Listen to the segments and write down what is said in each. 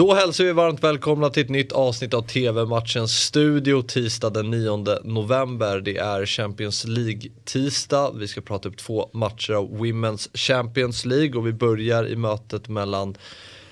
Då hälsar vi varmt välkomna till ett nytt avsnitt av TV-matchens studio tisdag den 9 november. Det är Champions League-tisdag. Vi ska prata upp två matcher av Women's Champions League och vi börjar i mötet mellan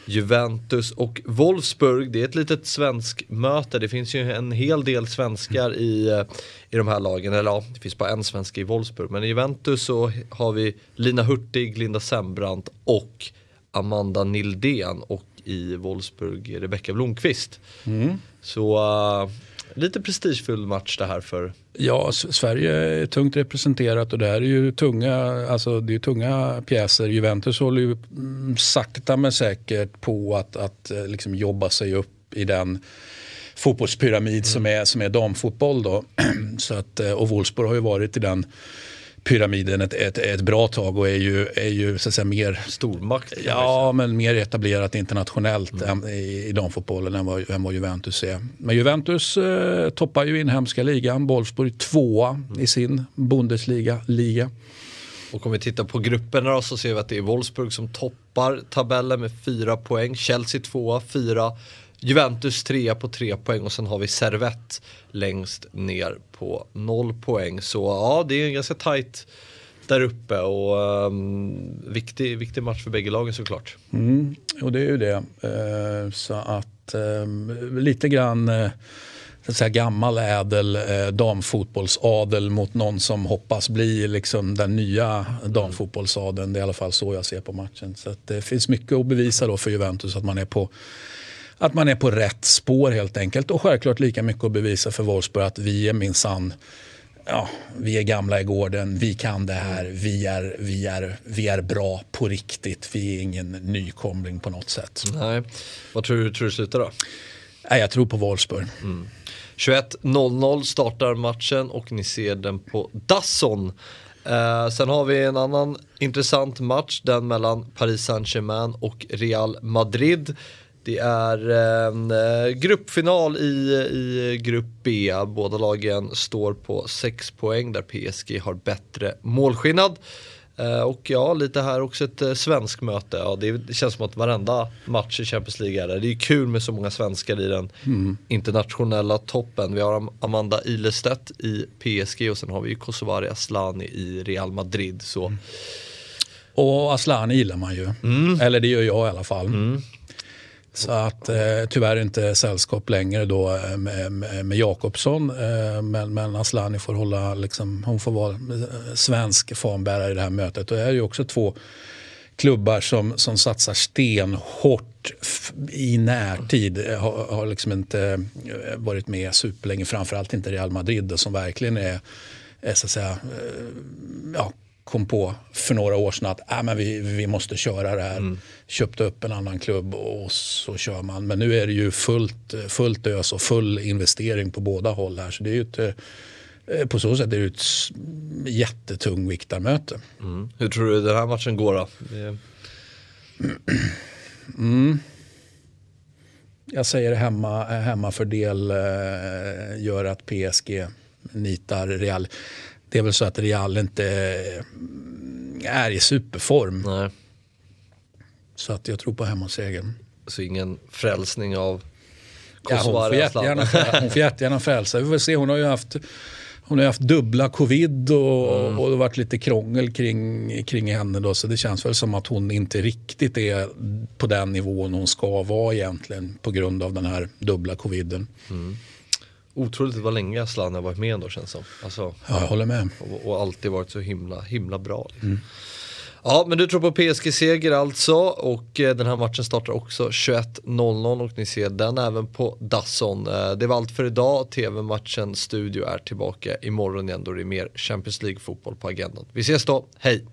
Juventus och Wolfsburg. Det är ett litet svensk möte. Det finns ju en hel del svenskar i, eh, i de här lagen. Eller ja, det finns bara en svensk i Wolfsburg. Men i Juventus så har vi Lina Hurtig, Linda Sembrant och Amanda Nildén. Och i Wolfsburg, Rebecka Blomqvist. Mm. Så uh, lite prestigefull match det här för Ja, Sverige är tungt representerat och det här är ju tunga, alltså det är tunga pjäser. Juventus håller ju mm, sakta men säkert på att, att eh, liksom jobba sig upp i den fotbollspyramid mm. som, är, som är damfotboll. Då. Så att, eh, och Wolfsburg har ju varit i den pyramiden ett, ett, ett bra tag och är ju, är ju så att säga mer stormakt. Ja, men mer etablerat internationellt mm. i, i damfotbollen än vad, än vad Juventus är. Men Juventus eh, toppar ju inhemska ligan. Wolfsburg tvåa mm. i sin Bundesliga. Liga. Och om vi tittar på grupperna då så ser vi att det är Wolfsburg som toppar tabellen med fyra poäng. Chelsea tvåa, fyra. Juventus trea på tre poäng och sen har vi Servett längst ner på noll poäng. Så ja, det är en ganska tajt där uppe och um, viktig, viktig match för bägge lagen såklart. Mm, och det är ju det. Uh, så att uh, lite grann uh, så att säga, gammal ädel eh, damfotbollsadel mot någon som hoppas bli liksom, den nya damfotbollsadeln. Det är i alla fall så jag ser på matchen. Så det finns mycket att bevisa då för Juventus att man är på att man är på rätt spår helt enkelt. Och självklart lika mycket att bevisa för Wolfsburg att vi är minsann ja, vi är gamla i gården, vi kan det här, vi är, vi, är, vi är bra på riktigt. Vi är ingen nykomling på något sätt. Nej. Vad tror du, tror du slutar då? Nej, jag tror på Wolfsburg. Mm. 21.00 startar matchen och ni ser den på Dasson. Eh, sen har vi en annan intressant match, den mellan Paris Saint-Germain och Real Madrid. Det är en eh, gruppfinal i, i grupp B. Båda lagen står på 6 poäng där PSG har bättre målskillnad. Eh, och ja, lite här också ett eh, svensk möte. Ja, det, känns som att varenda match i Champions League är det. Det är kul med så många svenskar i den mm. internationella toppen. Vi har Amanda Ilestedt i PSG och sen har vi Kosovare Asllani i Real Madrid. Så. Mm. Och Asllani gillar man ju. Mm. Eller det gör jag i alla fall. Så att eh, tyvärr inte sällskap längre då eh, med, med, med Jakobsson. Eh, men, men Aslani får hålla, liksom, hon får vara eh, svensk fanbärare i det här mötet. Och det är ju också två klubbar som, som satsar stenhårt i närtid eh, har, har liksom inte varit med superlänge. Framförallt inte Real Madrid som verkligen är, är så att säga, ja, kom på för några år sedan att äh, men vi, vi måste köra det här. Mm. Köpte upp en annan klubb och så kör man. Men nu är det ju fullt, fullt ös och full investering på båda håll här. Så det är ju ett, eh, på så sätt är det ett jättetung viktarmöte. Mm. Hur tror du den här matchen går då? Mm. Jag säger hemma, hemmafördel eh, gör att PSG nitar Real det är väl så att Real inte är i superform. Nej. Så att jag tror på hemmasegern. Så ingen frälsning av ja, hon, får jättegärna, hon får jättegärna frälsa. Vi får se, hon har ju haft hon har haft dubbla covid och, mm. och det har varit lite krångel kring, kring henne. Då, så det känns väl som att hon inte riktigt är på den nivån hon ska vara egentligen på grund av den här dubbla coviden. Mm otroligt vad länge Aslan har varit med ändå känns som. Alltså, ja, jag håller med. Och, och, alltid varit så himla, himla bra. Liksom. Mm. Ja, men du tror på PSG-seger alltså och eh, den här matchen startar också 21.00 och ni ser den även på Dasson. Eh, det var allt för idag. TV-matchen Studio är tillbaka imorgon igen då det är mer Champions League-fotboll på agendan. Vi ses då, hej!